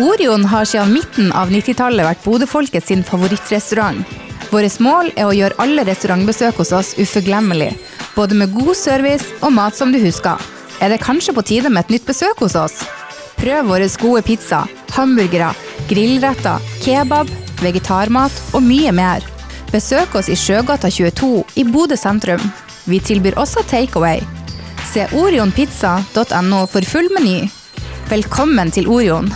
Orion har siden midten av 90-tallet vært Bodø-folket sin favorittrestaurant. Vårt mål er å gjøre alle restaurantbesøk hos oss uforglemmelig, både med god service og mat som du husker. Er det kanskje på tide med et nytt besøk hos oss? Prøv våre gode pizza, hamburgere, grillretter, kebab, vegetarmat og mye mer. Besøk oss i Sjøgata 22 i Bodø sentrum. Vi tilbyr også takeaway. Se orionpizza.no for full meny. Velkommen til Orion.